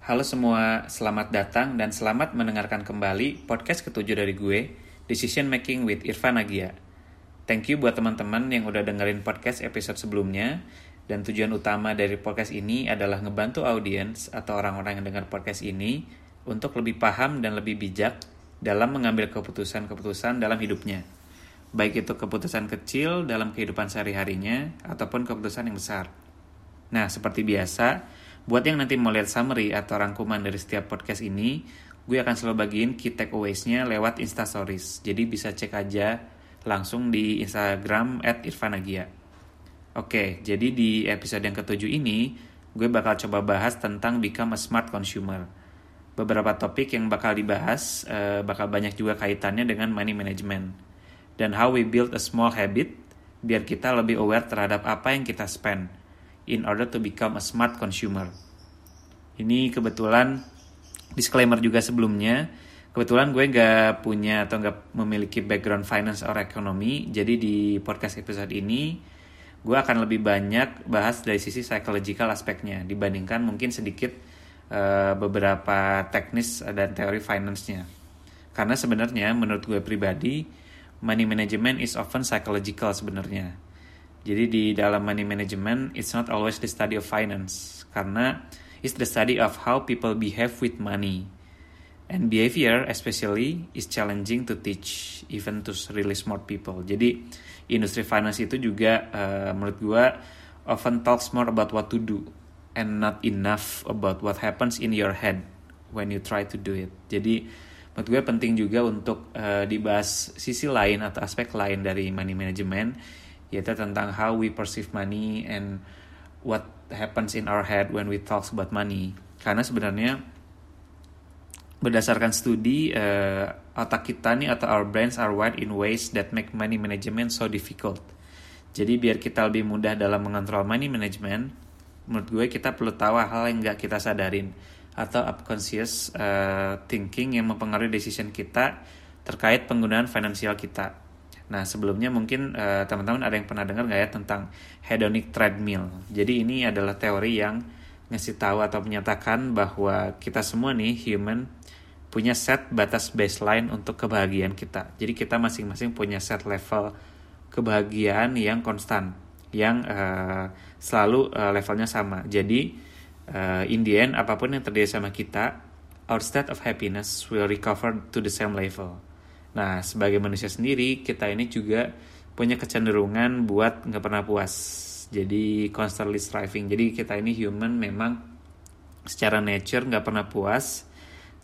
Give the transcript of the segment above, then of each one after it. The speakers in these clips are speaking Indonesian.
Halo semua, selamat datang dan selamat mendengarkan kembali podcast ketujuh dari gue, Decision Making with Irfan Agia. Thank you buat teman-teman yang udah dengerin podcast episode sebelumnya, dan tujuan utama dari podcast ini adalah ngebantu audiens atau orang-orang yang dengar podcast ini untuk lebih paham dan lebih bijak dalam mengambil keputusan-keputusan dalam hidupnya. Baik itu keputusan kecil dalam kehidupan sehari-harinya ataupun keputusan yang besar. Nah, seperti biasa, Buat yang nanti mau lihat summary atau rangkuman dari setiap podcast ini, gue akan selalu bagiin key takeaways-nya lewat Instastories. Jadi bisa cek aja langsung di Instagram Irfanagia. Oke, jadi di episode yang ketujuh ini, gue bakal coba bahas tentang become a smart consumer. Beberapa topik yang bakal dibahas uh, bakal banyak juga kaitannya dengan money management. Dan how we build a small habit biar kita lebih aware terhadap apa yang kita spend in order to become a smart consumer. Ini kebetulan disclaimer juga sebelumnya, kebetulan gue gak punya atau gak memiliki background finance or economy, jadi di podcast episode ini gue akan lebih banyak bahas dari sisi psychological aspeknya dibandingkan mungkin sedikit uh, beberapa teknis dan teori finance-nya. Karena sebenarnya menurut gue pribadi, money management is often psychological sebenarnya jadi di dalam money management, it's not always the study of finance, karena it's the study of how people behave with money. And behavior especially is challenging to teach, even to really smart people. Jadi industri finance itu juga uh, menurut gue often talks more about what to do and not enough about what happens in your head when you try to do it. Jadi menurut gue penting juga untuk uh, dibahas sisi lain atau aspek lain dari money management yaitu tentang how we perceive money and what happens in our head when we talk about money. Karena sebenarnya berdasarkan studi uh, otak kita nih atau our brains are wired in ways that make money management so difficult. Jadi biar kita lebih mudah dalam mengontrol money management, menurut gue kita perlu tahu hal yang nggak kita sadarin atau unconscious uh, thinking yang mempengaruhi decision kita terkait penggunaan finansial kita. Nah sebelumnya mungkin uh, teman-teman ada yang pernah dengar nggak ya tentang hedonic treadmill. Jadi ini adalah teori yang ngasih tahu atau menyatakan bahwa kita semua nih human punya set batas baseline untuk kebahagiaan kita. Jadi kita masing-masing punya set level kebahagiaan yang konstan, yang uh, selalu uh, levelnya sama. Jadi uh, in the end apa pun yang terjadi sama kita, our state of happiness will recover to the same level. Nah, sebagai manusia sendiri, kita ini juga punya kecenderungan buat nggak pernah puas. Jadi constantly striving. Jadi kita ini human memang secara nature nggak pernah puas.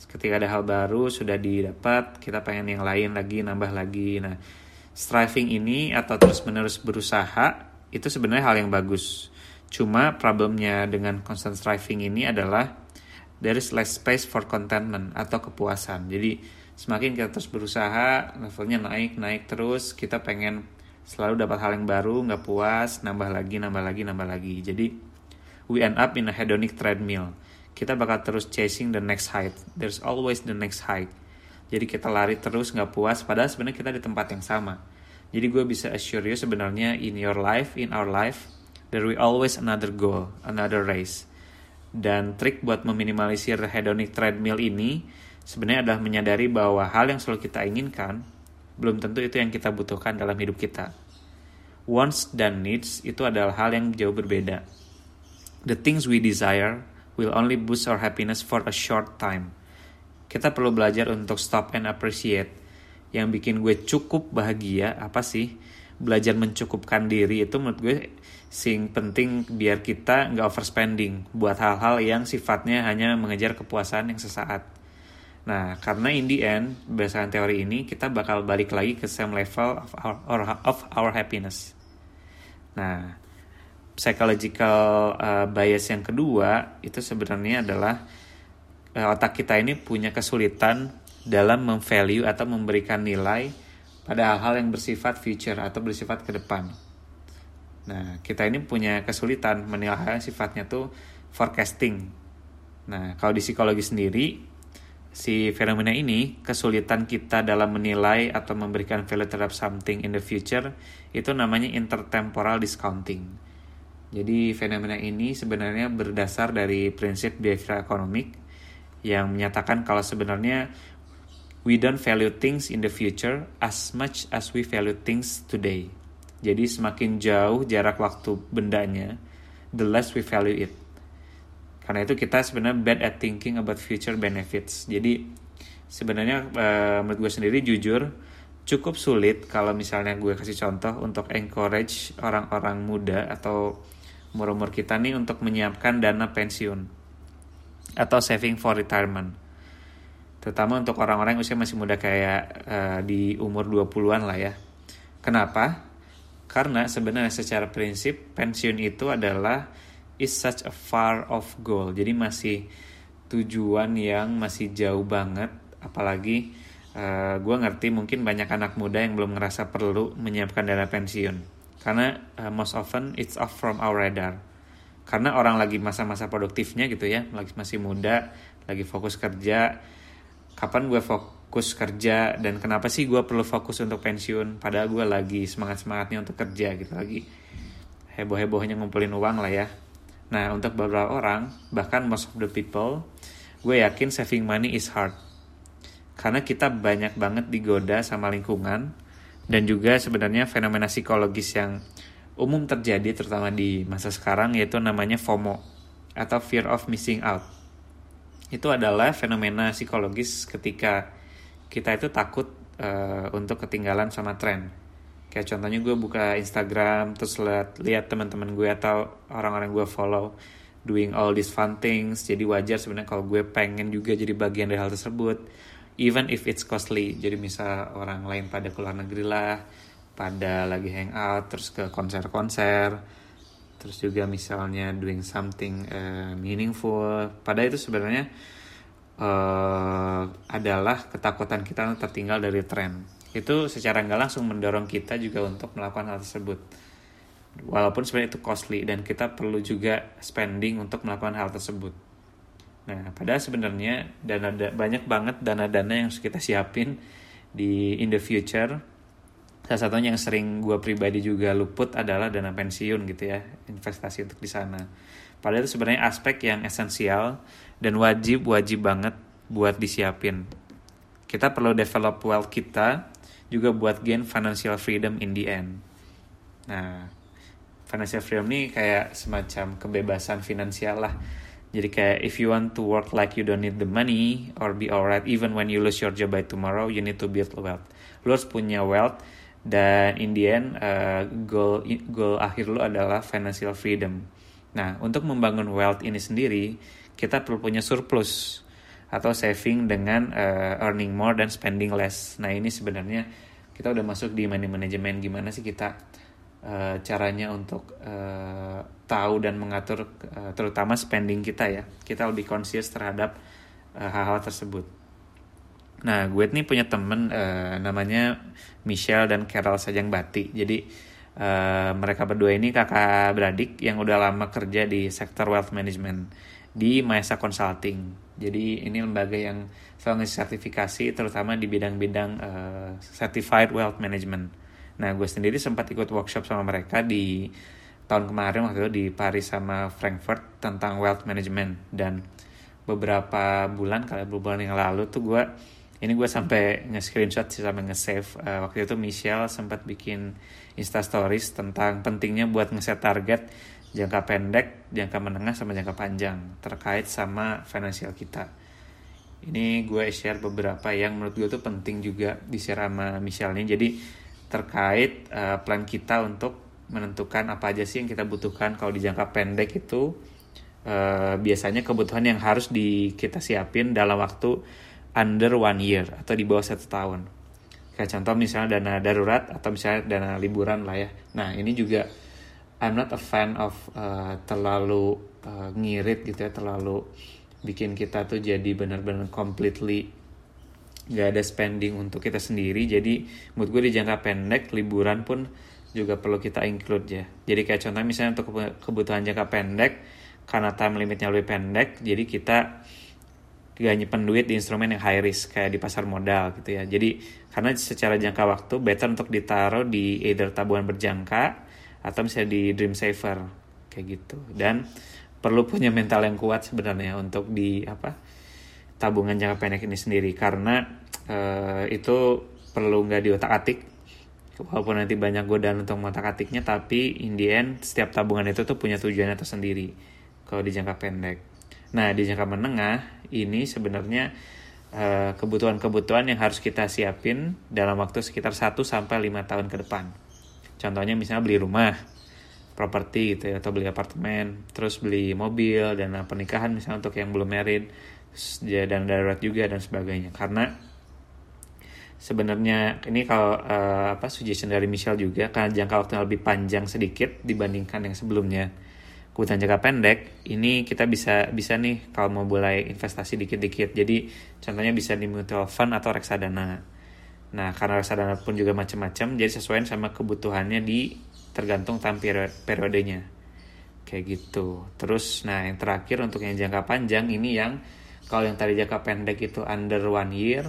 Ketika ada hal baru sudah didapat, kita pengen yang lain lagi, nambah lagi. Nah, striving ini atau terus-menerus berusaha itu sebenarnya hal yang bagus. Cuma problemnya dengan constant striving ini adalah there is less space for contentment atau kepuasan. Jadi semakin kita terus berusaha levelnya naik naik terus kita pengen selalu dapat hal yang baru nggak puas nambah lagi nambah lagi nambah lagi. Jadi we end up in a hedonic treadmill. Kita bakal terus chasing the next height. There's always the next height. Jadi kita lari terus nggak puas padahal sebenarnya kita di tempat yang sama. Jadi gue bisa assure you sebenarnya in your life in our life there will always another goal another race dan trik buat meminimalisir hedonic treadmill ini sebenarnya adalah menyadari bahwa hal yang selalu kita inginkan belum tentu itu yang kita butuhkan dalam hidup kita. Wants dan needs itu adalah hal yang jauh berbeda. The things we desire will only boost our happiness for a short time. Kita perlu belajar untuk stop and appreciate. Yang bikin gue cukup bahagia apa sih? Belajar mencukupkan diri itu menurut gue sing penting biar kita nggak overspending buat hal-hal yang sifatnya hanya mengejar kepuasan yang sesaat Nah, karena in the end, berdasarkan teori ini, kita bakal balik lagi ke same level of our, of our happiness. Nah, psychological uh, bias yang kedua, itu sebenarnya adalah uh, otak kita ini punya kesulitan dalam memvalue atau memberikan nilai pada hal-hal yang bersifat future atau bersifat ke depan. Nah, kita ini punya kesulitan menilai sifatnya tuh forecasting. Nah, kalau di psikologi sendiri, si fenomena ini, kesulitan kita dalam menilai atau memberikan value terhadap something in the future, itu namanya intertemporal discounting. Jadi fenomena ini sebenarnya berdasar dari prinsip behavioral economic, yang menyatakan kalau sebenarnya we don't value things in the future as much as we value things today. Jadi semakin jauh jarak waktu bendanya, the less we value it. Karena itu kita sebenarnya bad at thinking about future benefits. Jadi sebenarnya uh, menurut gue sendiri jujur cukup sulit kalau misalnya gue kasih contoh untuk encourage orang-orang muda atau umur-umur kita nih untuk menyiapkan dana pensiun atau saving for retirement. Terutama untuk orang-orang yang usia masih muda kayak uh, di umur 20-an lah ya. Kenapa? Karena sebenarnya secara prinsip pensiun itu adalah is such a far off goal. Jadi masih tujuan yang masih jauh banget apalagi uh, eh, gue ngerti mungkin banyak anak muda yang belum ngerasa perlu menyiapkan dana pensiun karena uh, most often it's off from our radar karena orang lagi masa-masa produktifnya gitu ya lagi masih muda lagi fokus kerja kapan gue fokus kerja dan kenapa sih gue perlu fokus untuk pensiun? Padahal gue lagi semangat semangatnya untuk kerja gitu lagi heboh hebohnya ngumpulin uang lah ya. Nah untuk beberapa orang bahkan most of the people gue yakin saving money is hard. Karena kita banyak banget digoda sama lingkungan dan juga sebenarnya fenomena psikologis yang umum terjadi terutama di masa sekarang yaitu namanya FOMO atau fear of missing out. Itu adalah fenomena psikologis ketika kita itu takut uh, untuk ketinggalan sama tren. Kayak contohnya gue buka Instagram terus lihat lihat teman-teman gue atau orang-orang gue follow doing all these fun things. Jadi wajar sebenarnya kalau gue pengen juga jadi bagian dari hal tersebut even if it's costly jadi misal orang lain pada keluar negeri lah pada lagi hangout terus ke konser-konser terus juga misalnya doing something uh, meaningful. Pada itu sebenarnya uh, adalah ketakutan kita tertinggal dari tren. Itu secara nggak langsung mendorong kita juga untuk melakukan hal tersebut. Walaupun sebenarnya itu costly dan kita perlu juga spending untuk melakukan hal tersebut. Nah, padahal sebenarnya dana da, banyak banget dana-dana yang harus kita siapin di in the future. Salah satunya yang sering gue pribadi juga luput adalah dana pensiun gitu ya, investasi untuk di sana. Padahal itu sebenarnya aspek yang esensial dan wajib wajib banget buat disiapin. Kita perlu develop wealth kita juga buat gain financial freedom in the end. Nah, financial freedom ini kayak semacam kebebasan finansial lah jadi kayak if you want to work like you don't need the money or be alright even when you lose your job by tomorrow, you need to build wealth. Lu harus punya wealth dan in the end uh, goal goal akhir lu adalah financial freedom. Nah, untuk membangun wealth ini sendiri, kita perlu punya surplus atau saving dengan uh, earning more dan spending less. Nah, ini sebenarnya kita udah masuk di money management gimana sih kita uh, caranya untuk uh, tahu dan mengatur uh, terutama spending kita ya kita lebih conscious terhadap hal-hal uh, tersebut nah gue nih punya temen uh, namanya Michelle dan Carol Sajang Bati. Jadi uh, mereka berdua ini kakak beradik yang udah lama kerja di sektor wealth management di Maesa Consulting. Jadi ini lembaga yang selalu sertifikasi terutama di bidang-bidang uh, certified wealth management. Nah, gue sendiri sempat ikut workshop sama mereka di tahun kemarin waktu itu di Paris sama Frankfurt tentang wealth management. Dan beberapa bulan kali beberapa bulan yang lalu tuh gue ini gue sampai nge-screenshot sih sampai nge-save uh, waktu itu Michelle sempat bikin Insta Stories tentang pentingnya buat ngeset target jangka pendek, jangka menengah sama jangka panjang terkait sama finansial kita. Ini gue share beberapa yang menurut gue tuh penting juga di share sama Michelle ini. Jadi terkait uh, plan kita untuk menentukan apa aja sih yang kita butuhkan kalau di jangka pendek itu uh, biasanya kebutuhan yang harus di kita siapin dalam waktu under one year atau di bawah satu tahun. Kayak contoh misalnya dana darurat atau misalnya dana liburan lah ya. Nah ini juga I'm not a fan of uh, terlalu uh, ngirit gitu ya terlalu bikin kita tuh jadi benar-benar completely nggak ada spending untuk kita sendiri. Jadi menurut gue di jangka pendek liburan pun juga perlu kita include ya. Jadi kayak contoh misalnya untuk kebutuhan jangka pendek karena time limitnya lebih pendek jadi kita gak nyimpen duit di instrumen yang high risk kayak di pasar modal gitu ya. Jadi karena secara jangka waktu better untuk ditaruh di either tabungan berjangka atau misalnya di dream saver kayak gitu. Dan perlu punya mental yang kuat sebenarnya untuk di apa tabungan jangka pendek ini sendiri. Karena uh, itu perlu nggak diotak-atik walaupun nanti banyak godaan untuk ngotak-atiknya tapi in the end setiap tabungan itu tuh punya tujuannya tersendiri kalau di jangka pendek nah di jangka menengah ini sebenarnya uh, kebutuhan-kebutuhan yang harus kita siapin dalam waktu sekitar 1 sampai 5 tahun ke depan. Contohnya misalnya beli rumah properti gitu ya atau beli apartemen terus beli mobil dan pernikahan misalnya untuk yang belum married dan darurat juga dan sebagainya. Karena sebenarnya ini kalau uh, apa suggestion dari Michelle juga karena jangka waktu yang lebih panjang sedikit dibandingkan yang sebelumnya kebutuhan jangka pendek ini kita bisa bisa nih kalau mau mulai investasi dikit-dikit. Jadi contohnya bisa di mutual fund atau reksadana. Nah karena reksadana pun juga macam-macam jadi sesuai sama kebutuhannya di tergantung time periodenya. Kayak gitu. Terus nah yang terakhir untuk yang jangka panjang ini yang kalau yang tadi jangka pendek itu under one year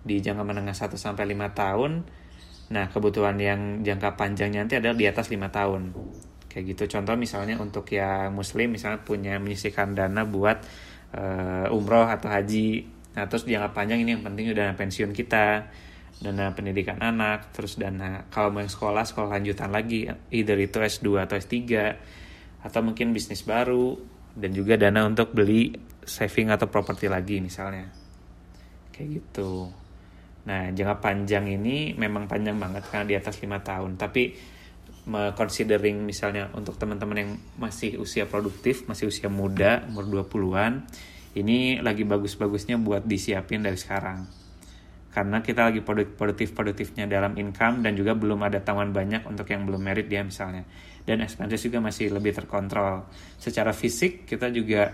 di jangka menengah 1 sampai 5 tahun nah kebutuhan yang jangka panjangnya nanti adalah di atas 5 tahun kayak gitu contoh misalnya untuk yang muslim misalnya punya menyisihkan dana buat uh, umroh atau haji nah terus jangka panjang ini yang penting dana pensiun kita dana pendidikan anak, terus dana kalau mau yang sekolah, sekolah lanjutan lagi, either itu S2 atau S3, atau mungkin bisnis baru, dan juga dana untuk beli saving atau properti lagi misalnya. Kayak gitu. Nah, jangka panjang ini memang panjang banget karena di atas lima tahun, tapi considering misalnya untuk teman-teman yang masih usia produktif, masih usia muda, umur 20-an, ini lagi bagus-bagusnya buat disiapin dari sekarang. Karena kita lagi produktif-produktifnya dalam income dan juga belum ada taman banyak untuk yang belum merit dia misalnya. Dan expenses juga masih lebih terkontrol. Secara fisik kita juga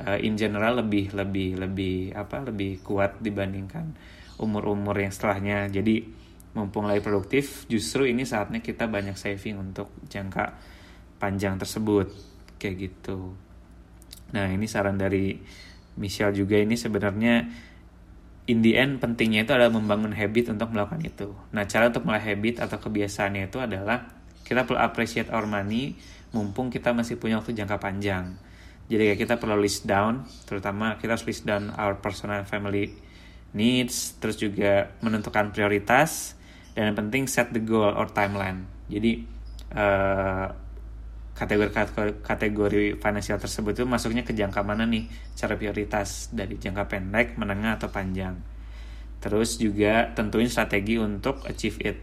uh, in general lebih lebih lebih apa lebih kuat dibandingkan umur-umur yang setelahnya. Jadi mumpung lagi produktif justru ini saatnya kita banyak saving untuk jangka panjang tersebut kayak gitu nah ini saran dari Michelle juga ini sebenarnya in the end pentingnya itu adalah membangun habit untuk melakukan itu. Nah, cara untuk mulai habit atau kebiasaannya itu adalah kita perlu appreciate our money mumpung kita masih punya waktu jangka panjang. Jadi kayak kita perlu list down, terutama kita harus list down our personal family needs, terus juga menentukan prioritas, dan yang penting set the goal or timeline. Jadi uh, kategori financial tersebut itu masuknya ke jangka mana nih cara prioritas dari jangka pendek, menengah atau panjang. Terus juga tentuin strategi untuk achieve it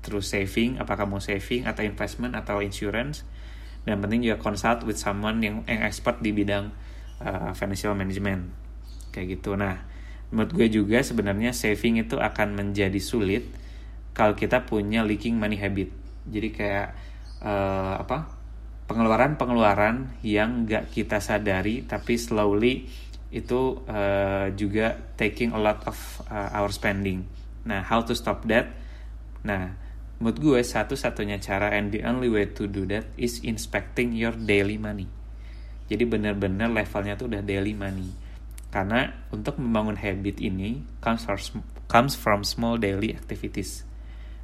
through saving, apakah mau saving atau investment atau insurance. Dan penting juga consult with someone yang yang expert di bidang uh, financial management. Kayak gitu. Nah, menurut gue juga sebenarnya saving itu akan menjadi sulit kalau kita punya leaking money habit. Jadi kayak uh, apa? pengeluaran-pengeluaran yang nggak kita sadari tapi slowly itu uh, juga taking a lot of uh, our spending. Nah, how to stop that? Nah, menurut gue satu-satunya cara and the only way to do that is inspecting your daily money. Jadi benar-benar levelnya tuh udah daily money. Karena untuk membangun habit ini comes from, comes from small daily activities.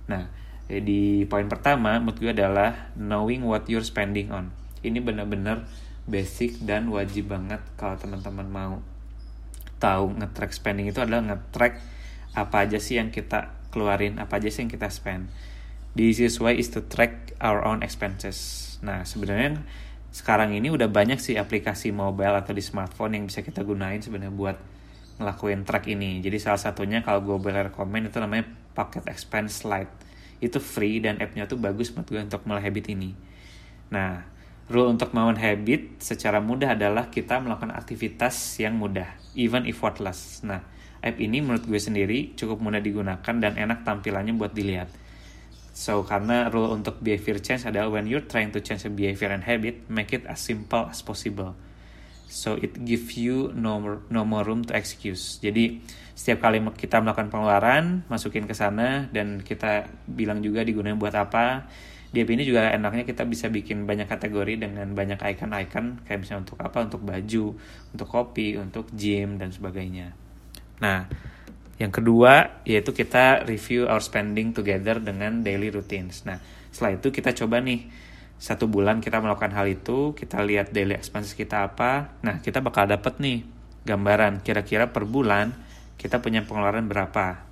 Nah, Eh, di poin pertama menurut gue adalah knowing what you're spending on. Ini benar-benar basic dan wajib banget kalau teman-teman mau tahu nge-track spending itu adalah nge-track apa aja sih yang kita keluarin apa aja sih yang kita spend. The easiest way is to track our own expenses. Nah sebenarnya sekarang ini udah banyak sih aplikasi mobile atau di smartphone yang bisa kita gunain sebenarnya buat ngelakuin track ini jadi salah satunya kalau gue boleh rekomend itu namanya Pocket Expense Lite itu free dan appnya tuh bagus buat gue untuk mulai habit ini. Nah, rule untuk membangun habit secara mudah adalah kita melakukan aktivitas yang mudah, even effortless. Nah, app ini menurut gue sendiri cukup mudah digunakan dan enak tampilannya buat dilihat. So, karena rule untuk behavior change adalah when you're trying to change a behavior and habit, make it as simple as possible. So, it give you no more, no more room to excuse. Jadi, setiap kali kita melakukan pengeluaran masukin ke sana dan kita bilang juga digunakan buat apa di app ini juga enaknya kita bisa bikin banyak kategori dengan banyak icon-icon kayak misalnya untuk apa untuk baju untuk kopi untuk gym dan sebagainya nah yang kedua yaitu kita review our spending together dengan daily routines nah setelah itu kita coba nih satu bulan kita melakukan hal itu kita lihat daily expenses kita apa nah kita bakal dapet nih gambaran kira-kira per bulan kita punya pengeluaran berapa.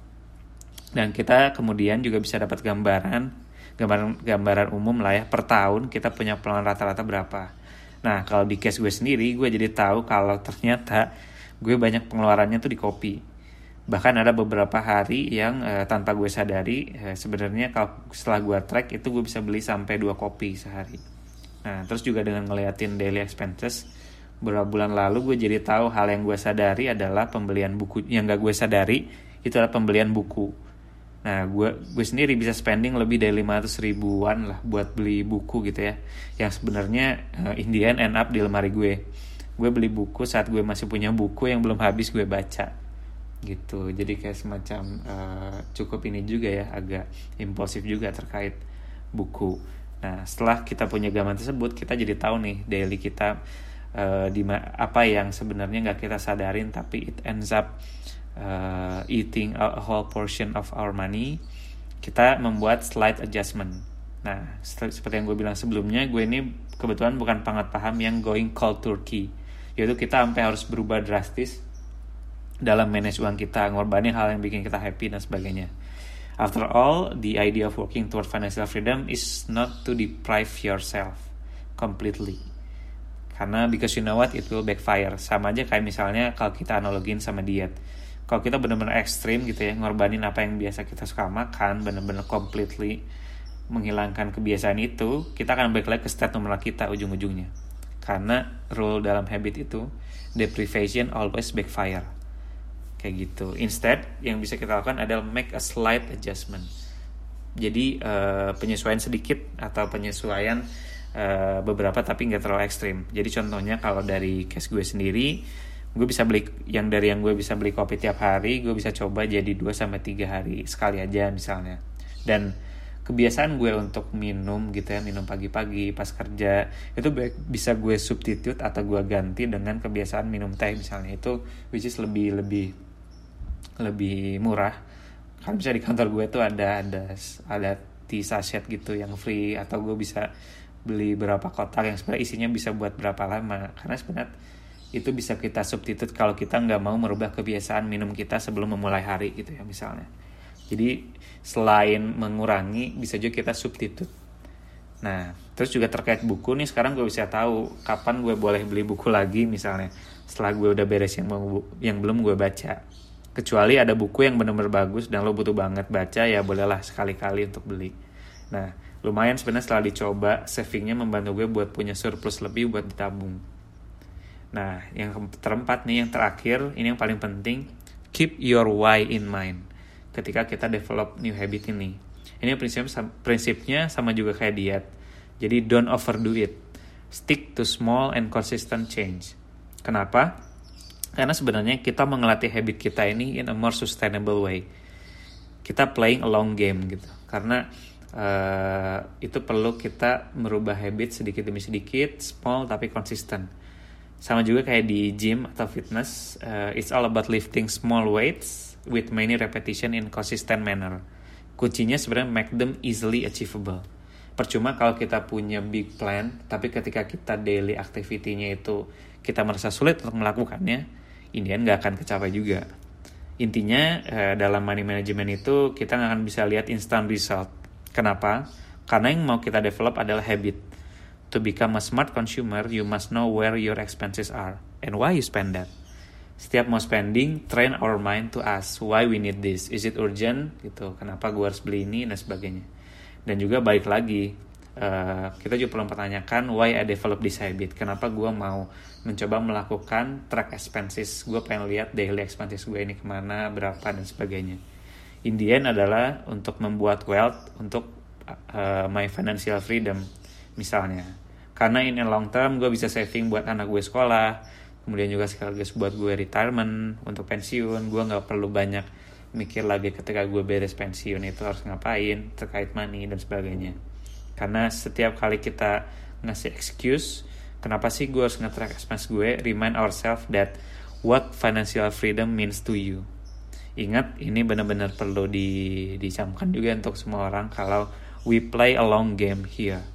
Dan kita kemudian juga bisa dapat gambaran gambaran gambaran umum lah ya per tahun kita punya pengeluaran rata-rata berapa. Nah, kalau di case gue sendiri, gue jadi tahu kalau ternyata gue banyak pengeluarannya tuh di kopi. Bahkan ada beberapa hari yang uh, tanpa gue sadari, uh, sebenarnya kalau setelah gue track itu gue bisa beli sampai dua kopi sehari. Nah, terus juga dengan ngeliatin daily expenses, beberapa bulan lalu gue jadi tahu hal yang gue sadari adalah pembelian buku. Yang gak gue sadari itu adalah pembelian buku. Nah gue gue sendiri bisa spending lebih dari 500 ribuan lah buat beli buku gitu ya. Yang sebenarnya uh, Indian end up di lemari gue. Gue beli buku saat gue masih punya buku yang belum habis gue baca gitu. Jadi kayak semacam uh, cukup ini juga ya agak impulsif juga terkait buku. Nah setelah kita punya gambar tersebut kita jadi tahu nih daily kita uh, di apa yang sebenarnya nggak kita sadarin tapi it ends up uh, eating a whole portion of our money. Kita membuat slight adjustment. Nah seperti yang gue bilang sebelumnya gue ini kebetulan bukan pangat paham yang going cold turkey. Yaitu kita sampai harus berubah drastis dalam manage uang kita ngorbanin hal yang bikin kita happy dan sebagainya. After all, the idea of working toward financial freedom is not to deprive yourself completely. Karena because you know what it will backfire. Sama aja kayak misalnya kalau kita analogin sama diet. Kalau kita benar-benar ekstrim gitu ya ngorbanin apa yang biasa kita suka makan benar-benar completely menghilangkan kebiasaan itu kita akan balik lagi ke state nomor kita ujung-ujungnya. Karena rule dalam habit itu deprivation always backfire kayak gitu. Instead yang bisa kita lakukan adalah make a slight adjustment. Jadi uh, penyesuaian sedikit atau penyesuaian uh, beberapa tapi nggak terlalu ekstrim. Jadi contohnya kalau dari case gue sendiri gue bisa beli yang dari yang gue bisa beli kopi tiap hari gue bisa coba jadi 2 sampai tiga hari sekali aja misalnya. Dan kebiasaan gue untuk minum gitu ya minum pagi-pagi pas kerja itu bisa gue substitute atau gue ganti dengan kebiasaan minum teh misalnya. Itu which is lebih lebih lebih murah. Kan bisa di kantor gue tuh ada ada ada tea sachet gitu yang free atau gue bisa beli berapa kotak yang sebenarnya isinya bisa buat berapa lama. Karena sebenarnya itu bisa kita substitut kalau kita nggak mau merubah kebiasaan minum kita sebelum memulai hari gitu ya misalnya. Jadi selain mengurangi bisa juga kita substitut nah terus juga terkait buku nih sekarang gue bisa tahu kapan gue boleh beli buku lagi misalnya. Setelah gue udah beres yang yang belum gue baca kecuali ada buku yang benar-benar bagus dan lo butuh banget baca ya bolehlah sekali-kali untuk beli. Nah lumayan sebenarnya setelah dicoba savingnya membantu gue buat punya surplus lebih buat ditabung. Nah yang terempat nih yang terakhir ini yang paling penting keep your why in mind. Ketika kita develop new habit ini. Ini prinsip prinsipnya sama juga kayak diet. Jadi don't overdo it. Stick to small and consistent change. Kenapa karena sebenarnya kita mengelatih habit kita ini in a more sustainable way kita playing a long game gitu karena uh, itu perlu kita merubah habit sedikit demi sedikit, small tapi konsisten. Sama juga kayak di gym atau fitness, uh, it's all about lifting small weights with many repetition in consistent manner. Kuncinya sebenarnya make them easily achievable. Percuma kalau kita punya big plan, tapi ketika kita daily activity-nya itu kita merasa sulit untuk melakukannya, ini nggak akan kecapai juga. Intinya uh, dalam money management itu kita nggak akan bisa lihat instant result Kenapa? Karena yang mau kita develop adalah habit. To become a smart consumer, you must know where your expenses are and why you spend that. Setiap mau spending, train our mind to ask why we need this. Is it urgent? Gitu. Kenapa gue harus beli ini dan sebagainya. Dan juga balik lagi, uh, kita juga perlu mempertanyakan why I develop this habit. Kenapa gue mau mencoba melakukan track expenses. Gue pengen lihat daily expenses gue ini ke mana, berapa dan sebagainya in the end adalah untuk membuat wealth untuk uh, my financial freedom misalnya karena in a long term gue bisa saving buat anak gue sekolah kemudian juga sekaligus buat gue retirement untuk pensiun gue nggak perlu banyak mikir lagi ketika gue beres pensiun itu harus ngapain terkait money dan sebagainya karena setiap kali kita ngasih excuse kenapa sih gue harus nge-track expense gue? Remind ourselves that what financial freedom means to you. Ingat ini benar-benar perlu di, dicamkan juga untuk semua orang kalau we play a long game here.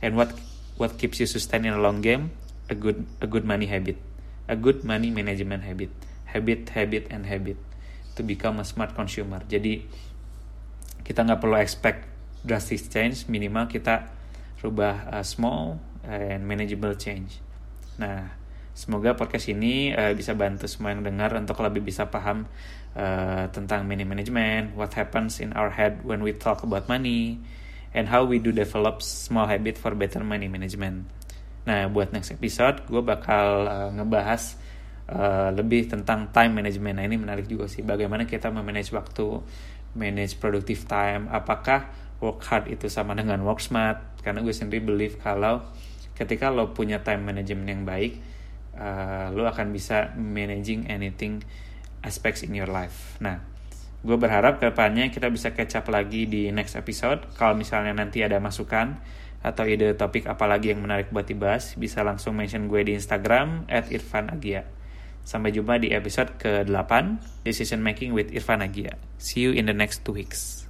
And what what keeps you sustain in a long game? A good a good money habit. A good money management habit. Habit, habit, and habit. To become a smart consumer. Jadi kita nggak perlu expect drastic change, minimal kita rubah uh, small and manageable change. Nah, semoga podcast ini uh, bisa bantu semua yang dengar untuk lebih bisa paham uh, tentang money management, what happens in our head when we talk about money, and how we do develop small habit for better money management. Nah, buat next episode, gue bakal uh, ngebahas uh, lebih tentang time management. Nah, ini menarik juga sih. Bagaimana kita memanage waktu, manage productive time. Apakah work hard itu sama dengan work smart? Karena gue sendiri believe kalau ketika lo punya time management yang baik, uh, lo akan bisa managing anything aspects in your life. Nah, gue berharap ke depannya kita bisa catch up lagi di next episode. Kalau misalnya nanti ada masukan, atau ide topik apa lagi yang menarik buat dibahas, bisa langsung mention gue di Instagram at Irfan Agia. Sampai jumpa di episode ke-8, Decision Making with Irfan Agia. See you in the next two weeks.